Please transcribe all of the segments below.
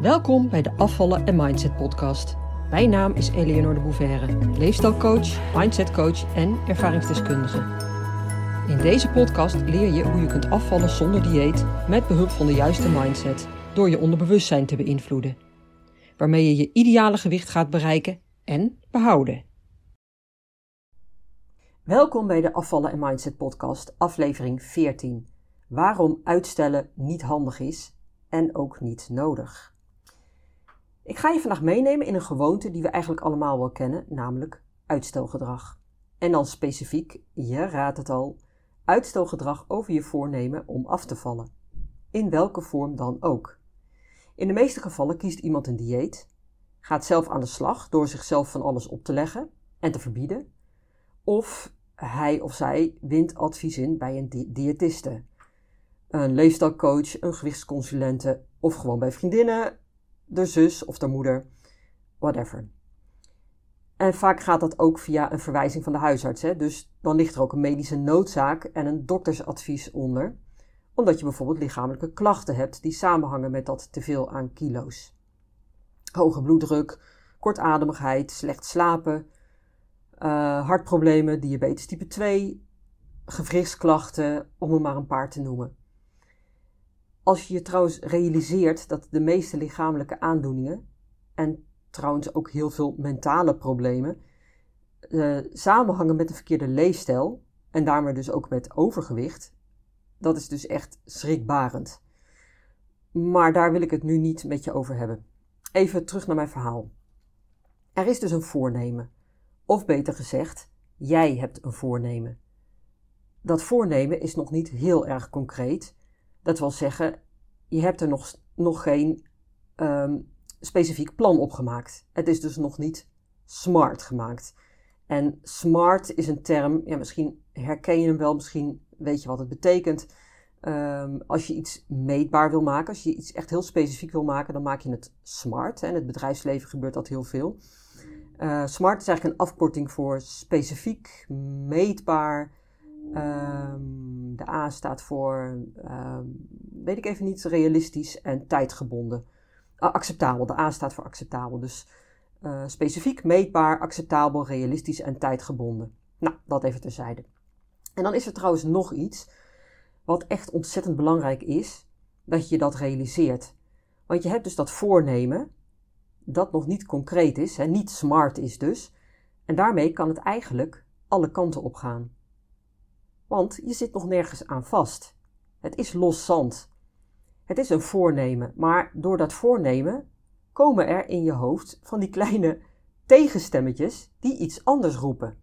Welkom bij de Afvallen en Mindset podcast. Mijn naam is Eleonore de Bouverre, leefstijlcoach, mindsetcoach en ervaringsdeskundige. In deze podcast leer je hoe je kunt afvallen zonder dieet met behulp van de juiste mindset door je onderbewustzijn te beïnvloeden, waarmee je je ideale gewicht gaat bereiken en behouden. Welkom bij de Afvallen en Mindset podcast, aflevering 14. Waarom uitstellen niet handig is en ook niet nodig. Ik ga je vandaag meenemen in een gewoonte die we eigenlijk allemaal wel kennen, namelijk uitstelgedrag. En dan specifiek, je raadt het al, uitstelgedrag over je voornemen om af te vallen. In welke vorm dan ook. In de meeste gevallen kiest iemand een dieet, gaat zelf aan de slag door zichzelf van alles op te leggen en te verbieden, of hij of zij wint advies in bij een di diëtiste, een leefstijlcoach, een gewichtsconsulente of gewoon bij vriendinnen, de zus of de moeder, whatever. En vaak gaat dat ook via een verwijzing van de huisarts. Hè? Dus dan ligt er ook een medische noodzaak en een doktersadvies onder. Omdat je bijvoorbeeld lichamelijke klachten hebt die samenhangen met dat teveel aan kilo's. Hoge bloeddruk, kortademigheid, slecht slapen, uh, hartproblemen, diabetes type 2, gewrichtsklachten, om er maar een paar te noemen. Als je je trouwens realiseert dat de meeste lichamelijke aandoeningen en trouwens ook heel veel mentale problemen uh, samenhangen met een verkeerde leefstijl en daarmee dus ook met overgewicht, dat is dus echt schrikbarend. Maar daar wil ik het nu niet met je over hebben. Even terug naar mijn verhaal. Er is dus een voornemen. Of beter gezegd, jij hebt een voornemen. Dat voornemen is nog niet heel erg concreet, dat wil zeggen, je hebt er nog, nog geen um, specifiek plan op gemaakt. Het is dus nog niet smart gemaakt. En smart is een term, ja, misschien herken je hem wel, misschien weet je wat het betekent. Um, als je iets meetbaar wil maken, als je iets echt heel specifiek wil maken, dan maak je het smart. Hè. In het bedrijfsleven gebeurt dat heel veel. Uh, smart is eigenlijk een afkorting voor specifiek, meetbaar, Um, de A staat voor, um, weet ik even niet, realistisch en tijdgebonden. Acceptabel, de A staat voor acceptabel. Dus uh, specifiek, meetbaar, acceptabel, realistisch en tijdgebonden. Nou, dat even terzijde. En dan is er trouwens nog iets wat echt ontzettend belangrijk is, dat je dat realiseert. Want je hebt dus dat voornemen, dat nog niet concreet is, hè, niet smart is dus. En daarmee kan het eigenlijk alle kanten op gaan. Want je zit nog nergens aan vast. Het is los zand. Het is een voornemen, maar door dat voornemen komen er in je hoofd van die kleine tegenstemmetjes die iets anders roepen.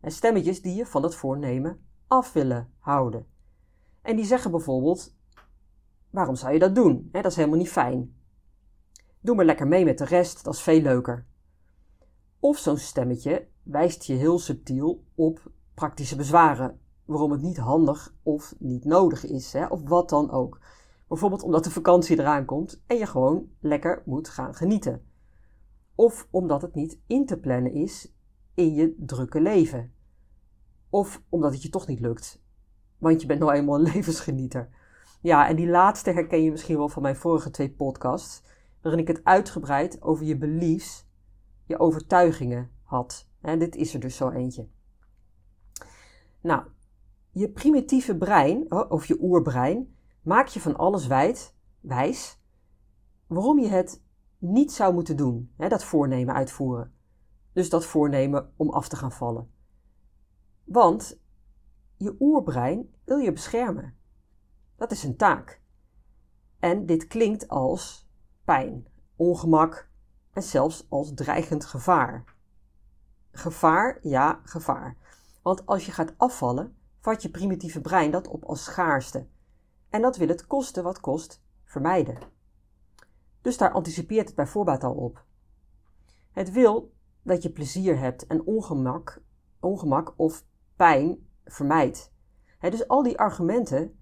En stemmetjes die je van het voornemen af willen houden. En die zeggen bijvoorbeeld: Waarom zou je dat doen? dat is helemaal niet fijn. Doe maar lekker mee met de rest, dat is veel leuker. Of zo'n stemmetje wijst je heel subtiel op praktische bezwaren waarom het niet handig of niet nodig is, hè, of wat dan ook. Bijvoorbeeld omdat de vakantie eraan komt en je gewoon lekker moet gaan genieten. Of omdat het niet in te plannen is in je drukke leven. Of omdat het je toch niet lukt, want je bent nou eenmaal een levensgenieter. Ja, en die laatste herken je misschien wel van mijn vorige twee podcasts, waarin ik het uitgebreid over je beliefs, je overtuigingen had. En dit is er dus zo eentje. Nou, je primitieve brein, of je oerbrein, maakt je van alles wijd, wijs waarom je het niet zou moeten doen, hè, dat voornemen uitvoeren. Dus dat voornemen om af te gaan vallen. Want je oerbrein wil je beschermen. Dat is een taak. En dit klinkt als pijn, ongemak en zelfs als dreigend gevaar. Gevaar, ja, gevaar. Want als je gaat afvallen, vat je primitieve brein dat op als schaarste. En dat wil het kosten wat kost vermijden. Dus daar anticipeert het bij voorbaat al op. Het wil dat je plezier hebt en ongemak, ongemak of pijn vermijdt. dus al die argumenten,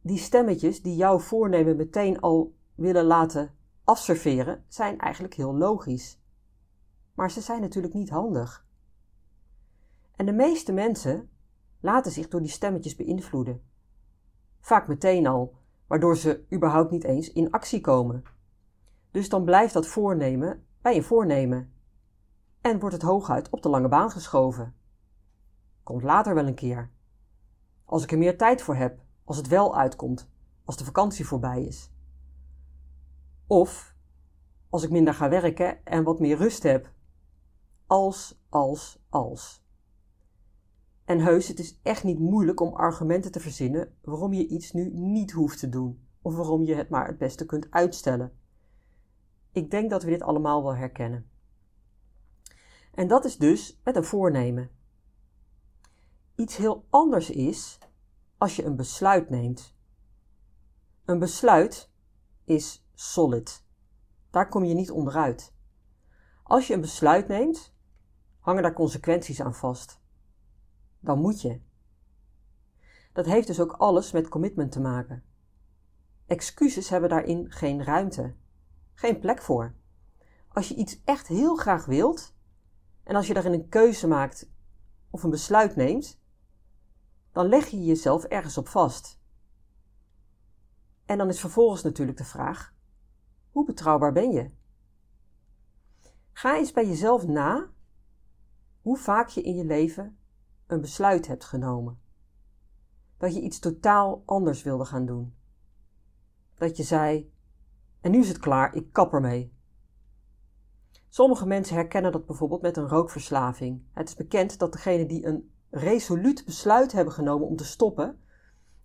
die stemmetjes die jouw voornemen meteen al willen laten afserveren, zijn eigenlijk heel logisch. Maar ze zijn natuurlijk niet handig. En de meeste mensen laten zich door die stemmetjes beïnvloeden. Vaak meteen al, waardoor ze überhaupt niet eens in actie komen. Dus dan blijft dat voornemen bij je voornemen. En wordt het hooguit op de lange baan geschoven. Komt later wel een keer. Als ik er meer tijd voor heb, als het wel uitkomt, als de vakantie voorbij is. Of als ik minder ga werken en wat meer rust heb. Als, als, als. En heus, het is echt niet moeilijk om argumenten te verzinnen waarom je iets nu niet hoeft te doen, of waarom je het maar het beste kunt uitstellen. Ik denk dat we dit allemaal wel herkennen. En dat is dus met een voornemen. Iets heel anders is als je een besluit neemt. Een besluit is solid. Daar kom je niet onderuit. Als je een besluit neemt, hangen daar consequenties aan vast. Dan moet je. Dat heeft dus ook alles met commitment te maken. Excuses hebben daarin geen ruimte, geen plek voor. Als je iets echt heel graag wilt en als je daarin een keuze maakt of een besluit neemt, dan leg je jezelf ergens op vast. En dan is vervolgens natuurlijk de vraag: hoe betrouwbaar ben je? Ga eens bij jezelf na hoe vaak je in je leven een besluit hebt genomen. Dat je iets totaal anders wilde gaan doen. Dat je zei: En nu is het klaar, ik kap ermee. Sommige mensen herkennen dat bijvoorbeeld met een rookverslaving. Het is bekend dat degenen die een resoluut besluit hebben genomen om te stoppen,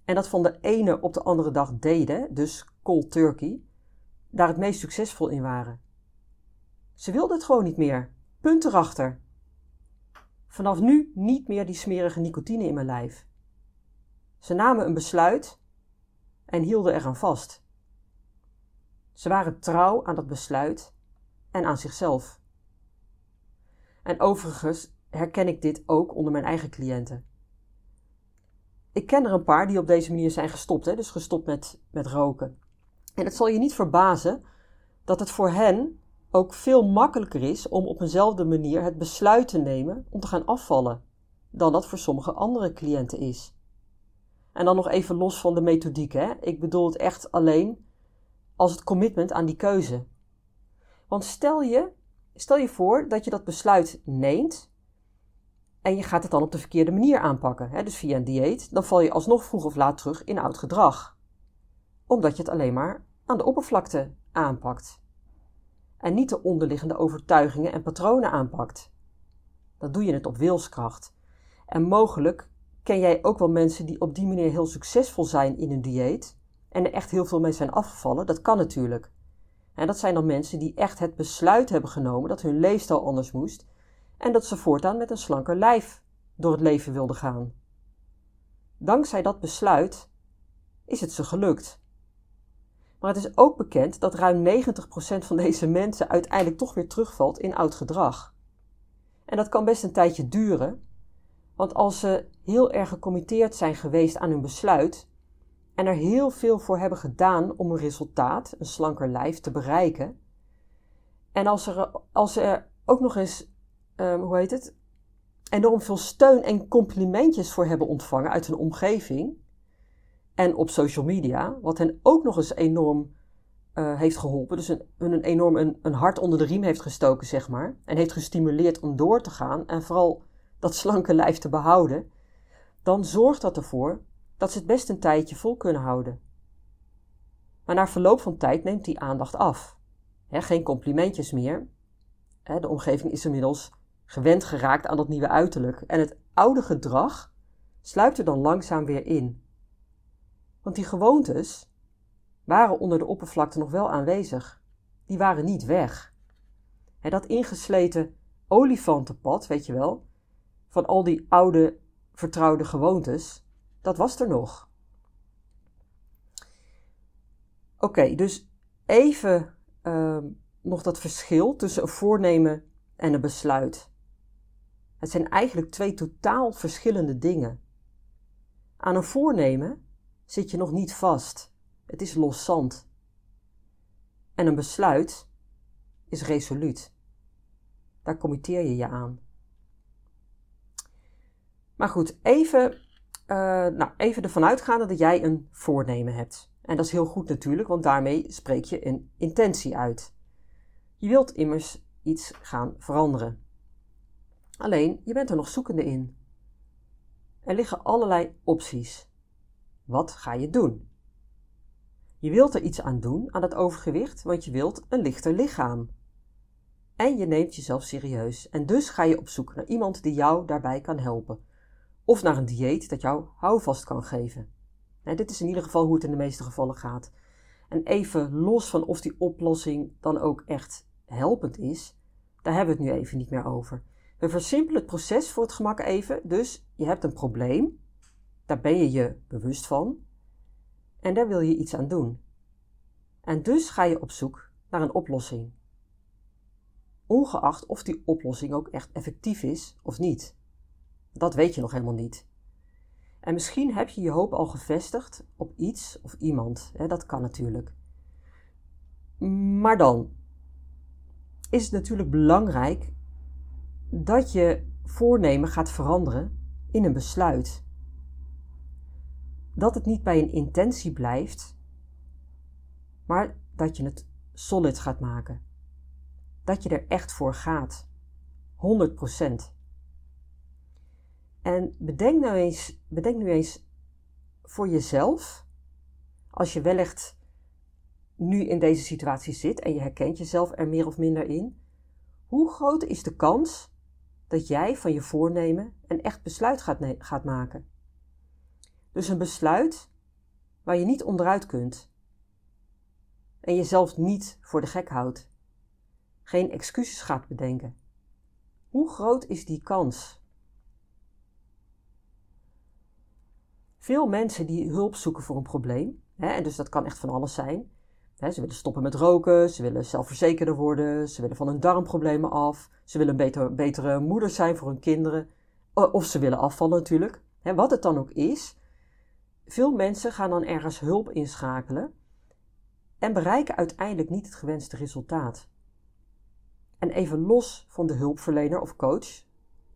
en dat van de ene op de andere dag deden, dus cold turkey, daar het meest succesvol in waren. Ze wilden het gewoon niet meer. Punt erachter. Vanaf nu niet meer die smerige nicotine in mijn lijf. Ze namen een besluit en hielden eraan vast. Ze waren trouw aan dat besluit en aan zichzelf. En overigens herken ik dit ook onder mijn eigen cliënten. Ik ken er een paar die op deze manier zijn gestopt, hè, dus gestopt met, met roken. En het zal je niet verbazen dat het voor hen ook veel makkelijker is om op eenzelfde manier het besluit te nemen om te gaan afvallen, dan dat voor sommige andere cliënten is. En dan nog even los van de methodiek, hè? ik bedoel het echt alleen als het commitment aan die keuze. Want stel je, stel je voor dat je dat besluit neemt en je gaat het dan op de verkeerde manier aanpakken, hè? dus via een dieet, dan val je alsnog vroeg of laat terug in oud gedrag. Omdat je het alleen maar aan de oppervlakte aanpakt. En niet de onderliggende overtuigingen en patronen aanpakt. Dan doe je het op wilskracht. En mogelijk ken jij ook wel mensen die op die manier heel succesvol zijn in een dieet en er echt heel veel mee zijn afgevallen. Dat kan natuurlijk. En dat zijn dan mensen die echt het besluit hebben genomen dat hun leefstijl anders moest en dat ze voortaan met een slanker lijf door het leven wilden gaan. Dankzij dat besluit is het ze gelukt. Maar het is ook bekend dat ruim 90% van deze mensen uiteindelijk toch weer terugvalt in oud gedrag. En dat kan best een tijdje duren, want als ze heel erg gecommitteerd zijn geweest aan hun besluit en er heel veel voor hebben gedaan om een resultaat, een slanker lijf, te bereiken, en als, er, als ze er ook nog eens, um, hoe heet het, enorm veel steun en complimentjes voor hebben ontvangen uit hun omgeving, en op social media, wat hen ook nog eens enorm uh, heeft geholpen. Dus een, een enorm een, een hart onder de riem heeft gestoken, zeg maar. En heeft gestimuleerd om door te gaan en vooral dat slanke lijf te behouden. Dan zorgt dat ervoor dat ze het best een tijdje vol kunnen houden. Maar na verloop van tijd neemt die aandacht af. geen complimentjes meer. de omgeving is inmiddels gewend geraakt aan dat nieuwe uiterlijk. En het oude gedrag sluipt er dan langzaam weer in. Want die gewoontes waren onder de oppervlakte nog wel aanwezig. Die waren niet weg. dat ingesleten olifantenpad, weet je wel, van al die oude vertrouwde gewoontes, dat was er nog. Oké, dus even uh, nog dat verschil tussen een voornemen en een besluit. Het zijn eigenlijk twee totaal verschillende dingen. Aan een voornemen zit je nog niet vast. Het is loszand. En een besluit is resoluut. Daar committeer je je aan. Maar goed, even, uh, nou, even ervan uitgaande dat jij een voornemen hebt. En dat is heel goed natuurlijk, want daarmee spreek je een intentie uit. Je wilt immers iets gaan veranderen. Alleen, je bent er nog zoekende in. Er liggen allerlei opties. Wat ga je doen? Je wilt er iets aan doen aan het overgewicht, want je wilt een lichter lichaam. En je neemt jezelf serieus en dus ga je op zoek naar iemand die jou daarbij kan helpen. Of naar een dieet dat jou houvast kan geven. dit is in ieder geval hoe het in de meeste gevallen gaat. En even los van of die oplossing dan ook echt helpend is, daar hebben we het nu even niet meer over. We versimpelen het proces voor het gemak even. Dus je hebt een probleem, daar ben je je bewust van en daar wil je iets aan doen. En dus ga je op zoek naar een oplossing. Ongeacht of die oplossing ook echt effectief is of niet. Dat weet je nog helemaal niet. En misschien heb je je hoop al gevestigd op iets of iemand. Dat kan natuurlijk. Maar dan is het natuurlijk belangrijk dat je voornemen gaat veranderen in een besluit. Dat het niet bij een intentie blijft, maar dat je het solid gaat maken. Dat je er echt voor gaat. 100%. En bedenk nou eens, bedenk nu eens voor jezelf, als je wellicht nu in deze situatie zit en je herkent jezelf er meer of minder in, hoe groot is de kans dat jij van je voornemen een echt besluit gaat, gaat maken? Dus een besluit waar je niet onderuit kunt en jezelf niet voor de gek houdt, geen excuses gaat bedenken. Hoe groot is die kans? Veel mensen die hulp zoeken voor een probleem, hè, en dus dat kan echt van alles zijn. Hè, ze willen stoppen met roken, ze willen zelfverzekerder worden, ze willen van hun darmproblemen af, ze willen een beter, betere moeder zijn voor hun kinderen, of ze willen afvallen natuurlijk. Hè, wat het dan ook is, veel mensen gaan dan ergens hulp inschakelen en bereiken uiteindelijk niet het gewenste resultaat. En even los van de hulpverlener of coach,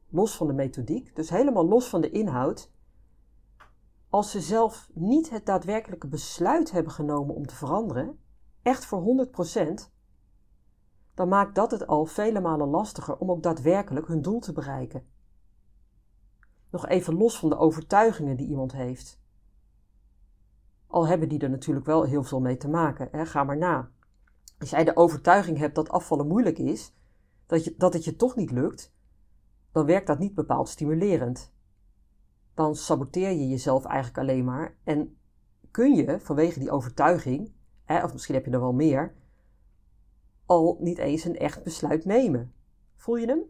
los van de methodiek, dus helemaal los van de inhoud, als ze zelf niet het daadwerkelijke besluit hebben genomen om te veranderen, echt voor 100%, dan maakt dat het al vele malen lastiger om ook daadwerkelijk hun doel te bereiken. Nog even los van de overtuigingen die iemand heeft. Al hebben die er natuurlijk wel heel veel mee te maken. Hè? Ga maar na. Als jij de overtuiging hebt dat afvallen moeilijk is, dat, je, dat het je toch niet lukt, dan werkt dat niet bepaald stimulerend dan saboteer je jezelf eigenlijk alleen maar. En kun je vanwege die overtuiging, hè, of misschien heb je er wel meer, al niet eens een echt besluit nemen. Voel je hem?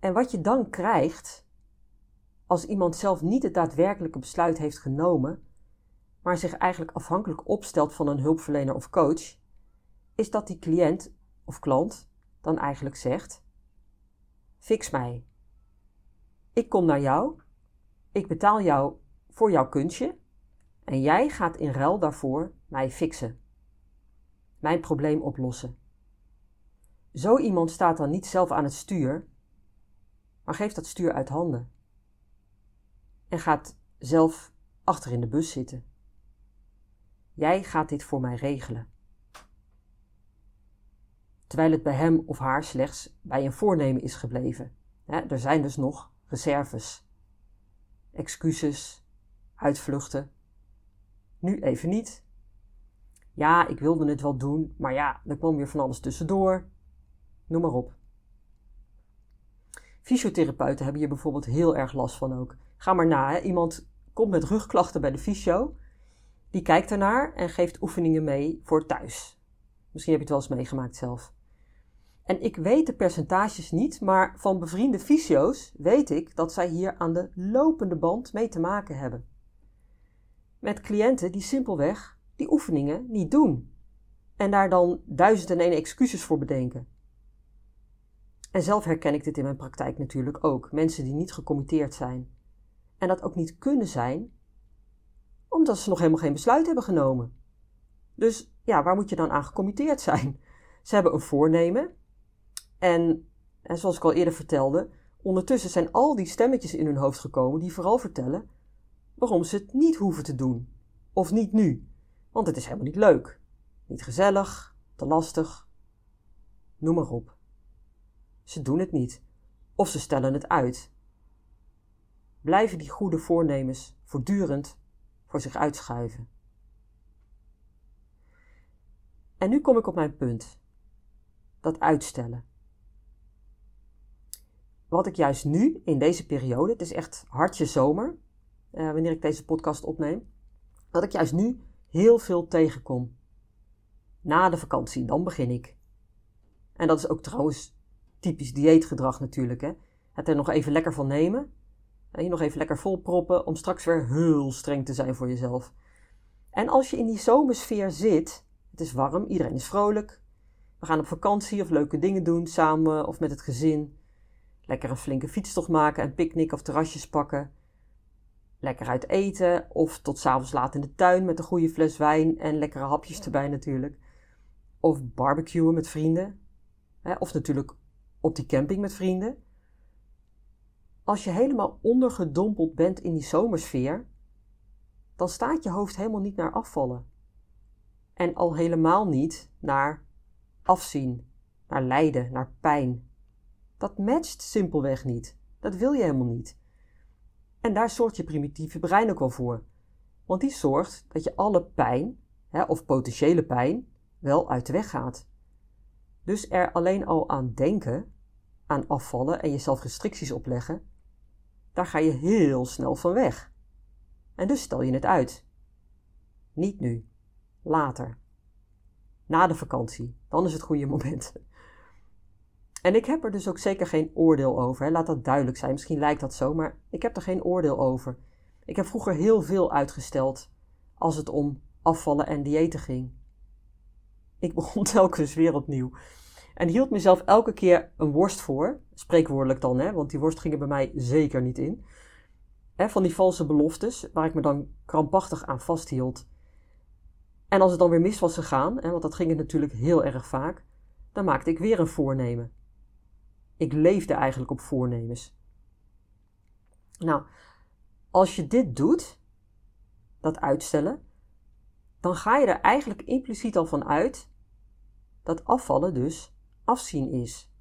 En wat je dan krijgt, als iemand zelf niet het daadwerkelijke besluit heeft genomen, maar zich eigenlijk afhankelijk opstelt van een hulpverlener of coach, is dat die cliënt of klant dan eigenlijk zegt: Fix mij. Ik kom naar jou, ik betaal jou voor jouw kunstje en jij gaat in ruil daarvoor mij fixen. Mijn probleem oplossen. Zo iemand staat dan niet zelf aan het stuur, maar geeft dat stuur uit handen. En gaat zelf achter in de bus zitten. Jij gaat dit voor mij regelen. Terwijl het bij hem of haar slechts bij een voornemen is gebleven. er zijn dus nog reserves, excuses, uitvluchten. Nu even niet. Ja, ik wilde het wel doen, maar ja, er kwam weer van alles tussendoor. Noem maar op. Fysiotherapeuten hebben hier bijvoorbeeld heel erg last van ook. Ga maar na, hè. iemand komt met rugklachten bij de fysio, die kijkt ernaar en geeft oefeningen mee voor thuis. Misschien heb je het wel eens meegemaakt zelf. En ik weet de percentages niet, maar van bevriende fysio's weet ik dat zij hier aan de lopende band mee te maken hebben. Met cliënten die simpelweg die oefeningen niet doen. En daar dan duizend en één excuses voor bedenken. En zelf herken ik dit in mijn praktijk natuurlijk ook. Mensen die niet gecommitteerd zijn. En dat ook niet kunnen zijn, omdat ze nog helemaal geen besluit hebben genomen. Dus ja, waar moet je dan aan gecommitteerd zijn? Ze hebben een voornemen, en, en zoals ik al eerder vertelde, ondertussen zijn al die stemmetjes in hun hoofd gekomen die vooral vertellen waarom ze het niet hoeven te doen. Of niet nu, want het is helemaal niet leuk, niet gezellig, te lastig, noem maar op. Ze doen het niet of ze stellen het uit. Blijven die goede voornemens voortdurend voor zich uitschuiven. En nu kom ik op mijn punt. Dat uitstellen. Wat ik juist nu, in deze periode, het is echt hartje zomer, uh, wanneer ik deze podcast opneem, dat ik juist nu heel veel tegenkom. Na de vakantie, dan begin ik. En dat is ook trouwens typisch dieetgedrag natuurlijk. Hè? Het er nog even lekker van nemen. Je nog even lekker volproppen om straks weer heel streng te zijn voor jezelf. En als je in die zomersfeer zit, het is warm, iedereen is vrolijk. We gaan op vakantie of leuke dingen doen samen of met het gezin. Lekker een flinke fietstocht maken en picknick of terrasjes pakken. Lekker uit eten of tot s'avonds laat in de tuin met een goede fles wijn en lekkere hapjes erbij natuurlijk. Of barbecuen met vrienden. Of natuurlijk op die camping met vrienden. Als je helemaal ondergedompeld bent in die zomersfeer, dan staat je hoofd helemaal niet naar afvallen. En al helemaal niet naar afzien, naar lijden, naar pijn. Dat matcht simpelweg niet. Dat wil je helemaal niet. En daar zorgt je primitieve brein ook wel voor. Want die zorgt dat je alle pijn, hè, of potentiële pijn, wel uit de weg gaat. Dus er alleen al aan denken, aan afvallen en jezelf restricties opleggen, daar ga je heel snel van weg. En dus stel je het uit. Niet nu, later. Na de vakantie, dan is het goede moment. En ik heb er dus ook zeker geen oordeel over. Laat dat duidelijk zijn. Misschien lijkt dat zo, maar ik heb er geen oordeel over. Ik heb vroeger heel veel uitgesteld als het om afvallen en diëten ging. Ik begon telkens weer opnieuw. En hield mezelf elke keer een worst voor. Spreekwoordelijk dan, hè, want die worst ging er bij mij zeker niet in. Van die valse beloftes, waar ik me dan krampachtig aan vasthield. En als het dan weer mis was gegaan, hè, want dat ging het natuurlijk heel erg vaak, dan maakte ik weer een voornemen. Ik leefde eigenlijk op voornemens. Nou, als je dit doet, dat uitstellen, dan ga je er eigenlijk impliciet al van uit dat afvallen dus afzien is.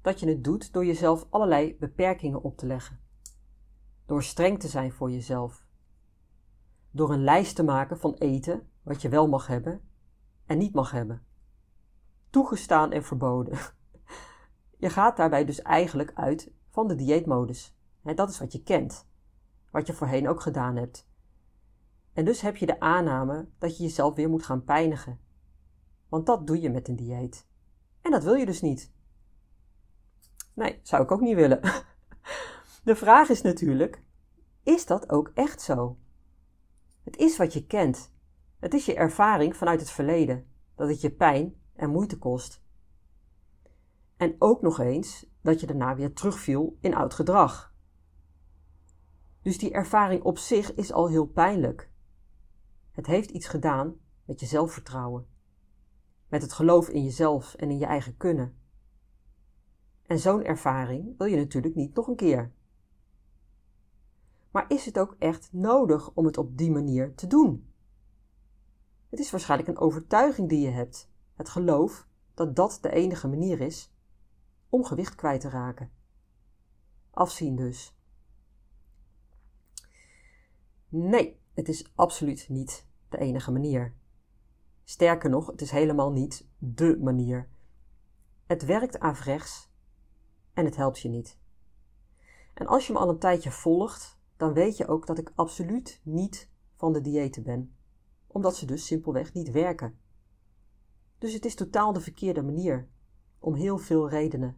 Dat je het doet door jezelf allerlei beperkingen op te leggen. Door streng te zijn voor jezelf. Door een lijst te maken van eten wat je wel mag hebben en niet mag hebben. Toegestaan en verboden. Je gaat daarbij dus eigenlijk uit van de dieetmodus. Dat is wat je kent, wat je voorheen ook gedaan hebt. En dus heb je de aanname dat je jezelf weer moet gaan pijnigen. Want dat doe je met een dieet. En dat wil je dus niet. Nee, zou ik ook niet willen. De vraag is natuurlijk: is dat ook echt zo? Het is wat je kent. Het is je ervaring vanuit het verleden dat het je pijn en moeite kost. En ook nog eens dat je daarna weer terugviel in oud gedrag. Dus die ervaring op zich is al heel pijnlijk. Het heeft iets gedaan met je zelfvertrouwen met het geloof in jezelf en in je eigen kunnen. En zo'n ervaring wil je natuurlijk niet nog een keer. Maar is het ook echt nodig om het op die manier te doen? Het is waarschijnlijk een overtuiging die je hebt, het geloof dat dat de enige manier is om gewicht kwijt te raken. Afzien dus. Nee, het is absoluut niet de enige manier. Sterker nog, het is helemaal niet dé manier. Het werkt averechts en het helpt je niet. En als je me al een tijdje volgt, dan weet je ook dat ik absoluut niet van de diëten ben, omdat ze dus simpelweg niet werken. Dus het is totaal de verkeerde manier, om heel veel redenen.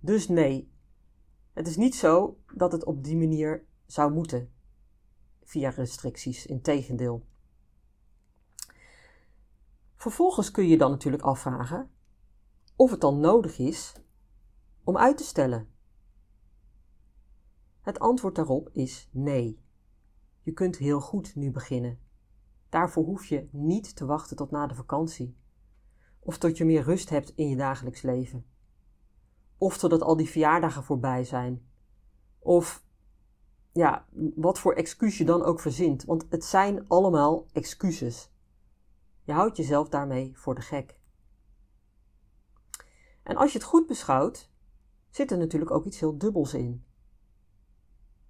Dus nee, het is niet zo dat het op die manier zou moeten, via restricties, in tegendeel. Vervolgens kun je dan natuurlijk afvragen of het dan nodig is om uit te stellen. Het antwoord daarop is nee. Je kunt heel goed nu beginnen. Daarvoor hoef je niet te wachten tot na de vakantie. Of tot je meer rust hebt in je dagelijks leven. Of totdat al die verjaardagen voorbij zijn. Of ja, wat voor excuus je dan ook verzint. Want het zijn allemaal excuses. Je houdt jezelf daarmee voor de gek. En als je het goed beschouwt, zit er natuurlijk ook iets heel dubbels in.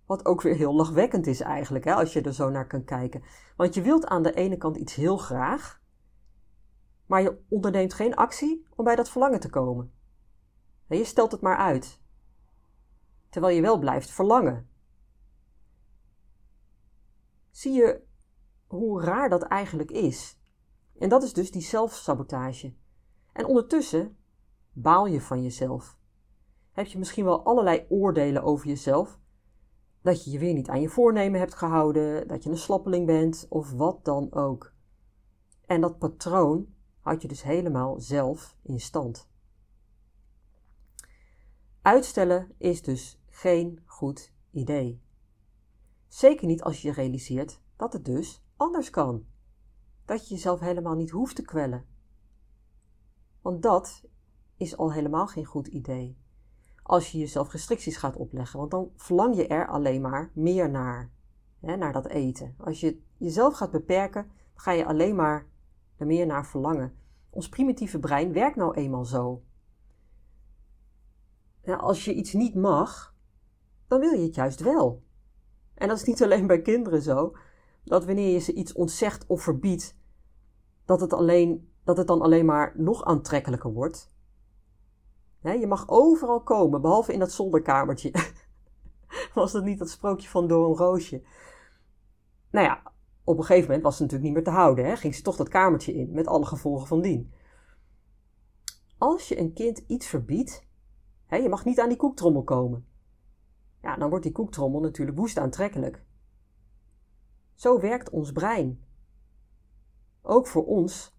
Wat ook weer heel lachwekkend is eigenlijk, hè, als je er zo naar kan kijken. Want je wilt aan de ene kant iets heel graag, maar je onderneemt geen actie om bij dat verlangen te komen. Je stelt het maar uit. Terwijl je wel blijft verlangen. Zie je hoe raar dat eigenlijk is? En dat is dus die zelfsabotage. En ondertussen baal je van jezelf. Heb je misschien wel allerlei oordelen over jezelf, dat je je weer niet aan je voornemen hebt gehouden, dat je een slappeling bent of wat dan ook. En dat patroon houd je dus helemaal zelf in stand. Uitstellen is dus geen goed idee. Zeker niet als je realiseert dat het dus anders kan. Dat je jezelf helemaal niet hoeft te kwellen. Want dat is al helemaal geen goed idee als je jezelf restricties gaat opleggen. Want dan verlang je er alleen maar meer naar. Hè, naar dat eten. Als je jezelf gaat beperken, ga je alleen maar er meer naar verlangen. Ons primitieve brein werkt nou eenmaal zo. als je iets niet mag, dan wil je het juist wel. En dat is niet alleen bij kinderen zo. Dat wanneer je ze iets ontzegt of verbiedt, dat het, alleen, dat het dan alleen maar nog aantrekkelijker wordt je mag overal komen, behalve in dat zolderkamertje. was dat niet dat sprookje van Door een Roosje? Nou ja, op een gegeven moment was ze natuurlijk niet meer te houden. Hè? Ging ze toch dat kamertje in, met alle gevolgen van dien. Als je een kind iets verbiedt, je mag niet aan die koektrommel komen. Ja, dan wordt die koektrommel natuurlijk woest aantrekkelijk. Zo werkt ons brein. Ook voor ons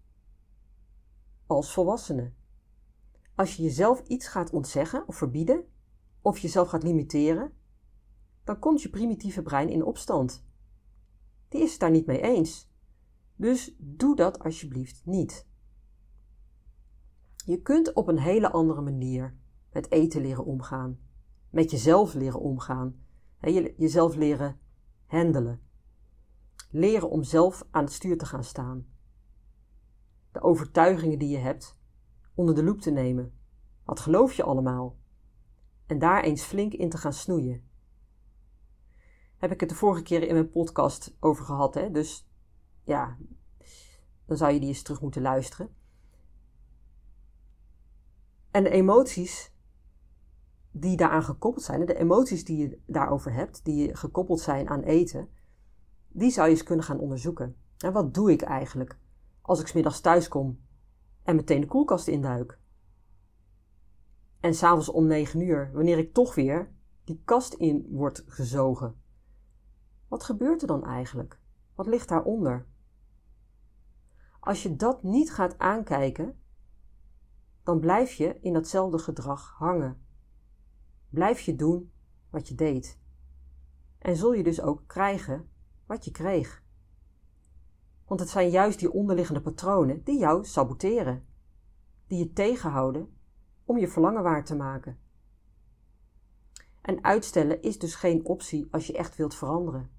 als volwassenen. Als je jezelf iets gaat ontzeggen of verbieden, of jezelf gaat limiteren, dan komt je primitieve brein in opstand. Die is het daar niet mee eens. Dus doe dat alsjeblieft niet. Je kunt op een hele andere manier met eten leren omgaan, met jezelf leren omgaan, jezelf leren handelen. Leren om zelf aan het stuur te gaan staan. De overtuigingen die je hebt, onder de loep te nemen. Wat geloof je allemaal? En daar eens flink in te gaan snoeien. Heb ik het de vorige keer in mijn podcast over gehad, hè? Dus ja, dan zou je die eens terug moeten luisteren. En de emoties die daaraan gekoppeld zijn, de emoties die je daarover hebt, die gekoppeld zijn aan eten, die zou je eens kunnen gaan onderzoeken. En wat doe ik eigenlijk als ik smiddags thuis kom en meteen de koelkast induik. En s'avonds om negen uur, wanneer ik toch weer die kast in word gezogen. Wat gebeurt er dan eigenlijk? Wat ligt daaronder? Als je dat niet gaat aankijken, dan blijf je in datzelfde gedrag hangen. Blijf je doen wat je deed. En zul je dus ook krijgen wat je kreeg. Want het zijn juist die onderliggende patronen die jou saboteren, die je tegenhouden om je verlangen waar te maken. En uitstellen is dus geen optie als je echt wilt veranderen.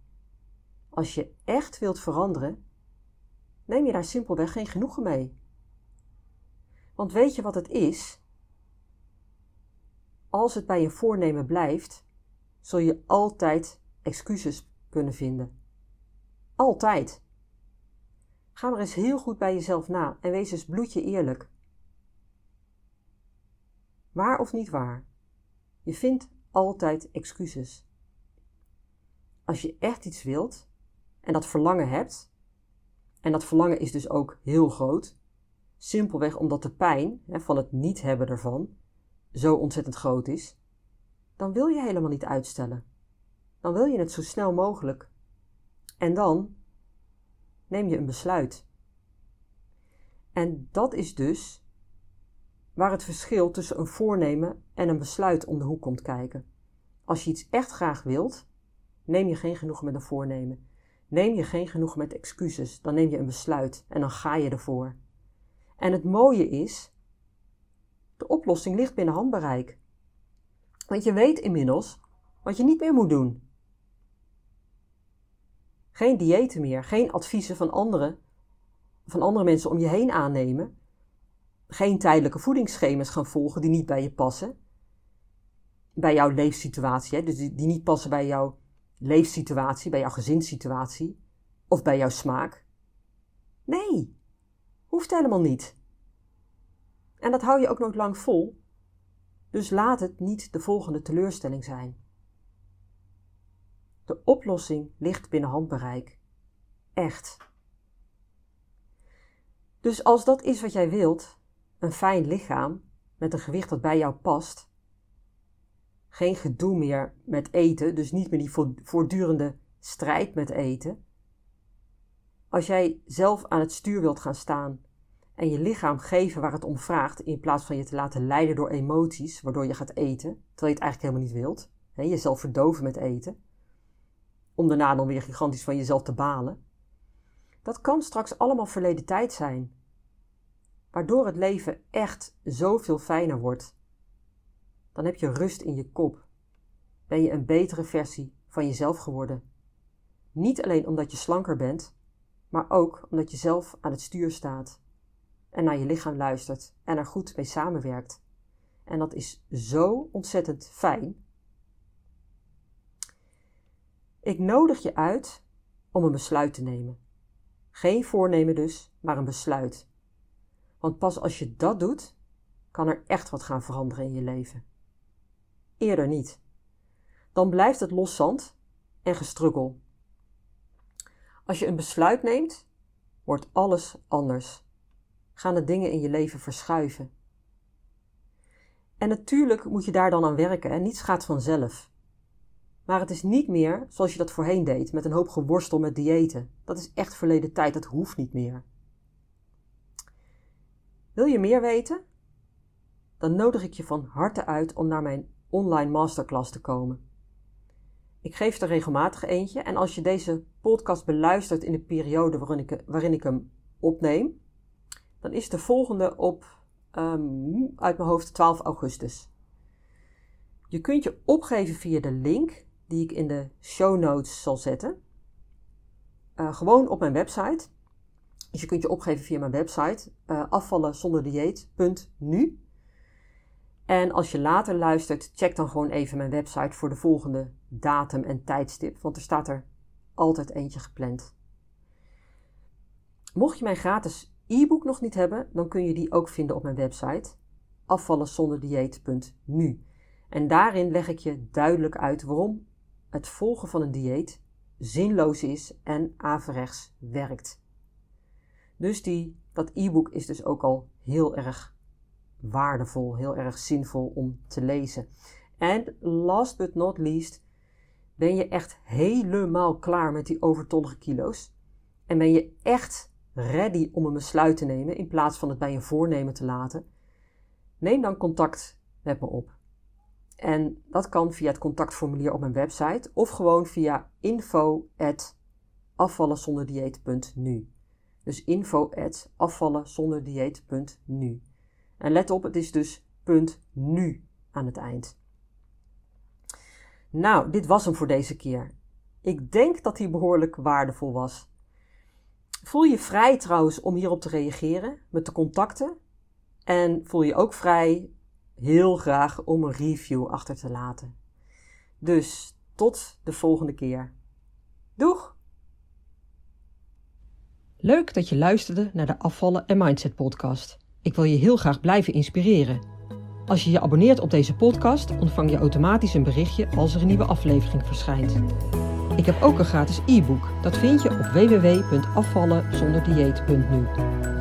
Als je echt wilt veranderen, neem je daar simpelweg geen genoegen mee. Want weet je wat het is? Als het bij je voornemen blijft, zul je altijd excuses kunnen vinden. Altijd. Ga maar eens heel goed bij jezelf na en wees eens bloedje eerlijk. Waar of niet waar? Je vindt altijd excuses. Als je echt iets wilt en dat verlangen hebt, en dat verlangen is dus ook heel groot, simpelweg omdat de pijn hè, van het niet hebben ervan zo ontzettend groot is, dan wil je helemaal niet uitstellen. Dan wil je het zo snel mogelijk. En dan neem je een besluit. En dat is dus waar het verschil tussen een voornemen en een besluit om de hoek komt kijken. Als je iets echt graag wilt, neem je geen genoeg met een voornemen. Neem je geen genoeg met excuses, dan neem je een besluit en dan ga je ervoor. En het mooie is, de oplossing ligt binnen handbereik. Want je weet inmiddels wat je niet meer moet doen. Geen diëten meer, geen adviezen van anderen van andere mensen om je heen aannemen. Geen tijdelijke voedingsschema's gaan volgen die niet bij je passen. Bij jouw leefsituatie, hè? dus die, die niet passen bij jouw leefsituatie, bij jouw gezinssituatie of bij jouw smaak. Nee, hoeft helemaal niet. En dat hou je ook nooit lang vol, dus laat het niet de volgende teleurstelling zijn. De oplossing ligt binnen handbereik. Echt. Dus als dat is wat jij wilt, een fijn lichaam met een gewicht dat bij jou past, geen gedoe meer met eten, dus niet meer die voortdurende strijd met eten. Als jij zelf aan het stuur wilt gaan staan en je lichaam geven waar het om vraagt, in plaats van je te laten leiden door emoties, waardoor je gaat eten, terwijl je het eigenlijk helemaal niet wilt, hè, jezelf verdoven met eten, om daarna dan weer gigantisch van jezelf te balen. Dat kan straks allemaal verleden tijd zijn, waardoor het leven echt zoveel fijner wordt. Dan heb je rust in je kop. Ben je een betere versie van jezelf geworden. Niet alleen omdat je slanker bent, maar ook omdat je zelf aan het stuur staat en naar je lichaam luistert en er goed mee samenwerkt. En dat is zo ontzettend fijn. Ik nodig je uit om een besluit te nemen. Geen voornemen dus, maar een besluit. Want pas als je dat doet, kan er echt wat gaan veranderen in je leven. Eerder niet. Dan blijft het los zand en gestruggel. Als je een besluit neemt, wordt alles anders. Gaan de dingen in je leven verschuiven. En natuurlijk moet je daar dan aan werken en niets gaat vanzelf. Maar het is niet meer zoals je dat voorheen deed, met een hoop geworstel met diëten. Dat is echt verleden tijd, dat hoeft niet meer. Wil je meer weten? Dan nodig ik je van harte uit om naar mijn online masterclass te komen. Ik geef er regelmatig eentje en als je deze podcast beluistert in de periode waarin ik, waarin ik hem opneem, dan is de volgende op um, uit mijn hoofd 12 augustus. Je kunt je opgeven via de link die ik in de show notes zal zetten. Uh, gewoon op mijn website. Dus je kunt je opgeven via mijn website uh, afvallen zonder dieet.nu. En als je later luistert, check dan gewoon even mijn website voor de volgende datum en tijdstip, want er staat er altijd eentje gepland. Mocht je mijn gratis e-book nog niet hebben, dan kun je die ook vinden op mijn website afvallenzonderdieet.nu. En daarin leg ik je duidelijk uit waarom het volgen van een dieet zinloos is en averechts werkt. Dus die, dat e-book is dus ook al heel erg waardevol, heel erg zinvol om te lezen. En last but not least, ben je echt helemaal klaar met die overtollige kilo's? En ben je echt ready om een besluit te nemen in plaats van het bij een voornemen te laten? Neem dan contact met me op. En dat kan via het contactformulier op mijn website of gewoon via info@afvallenzonderdieet.nu. Dus info@afvallenzonderdieet.nu. En let op, het is dus nu aan het eind. Nou, dit was hem voor deze keer. Ik denk dat hij behoorlijk waardevol was. Voel je vrij trouwens om hierop te reageren, me te contacten. En voel je ook vrij, heel graag, om een review achter te laten. Dus tot de volgende keer. Doeg! Leuk dat je luisterde naar de Afvallen en Mindset podcast. Ik wil je heel graag blijven inspireren. Als je je abonneert op deze podcast, ontvang je automatisch een berichtje als er een nieuwe aflevering verschijnt. Ik heb ook een gratis e-book. Dat vind je op www.afvallenzonderdieet.nu.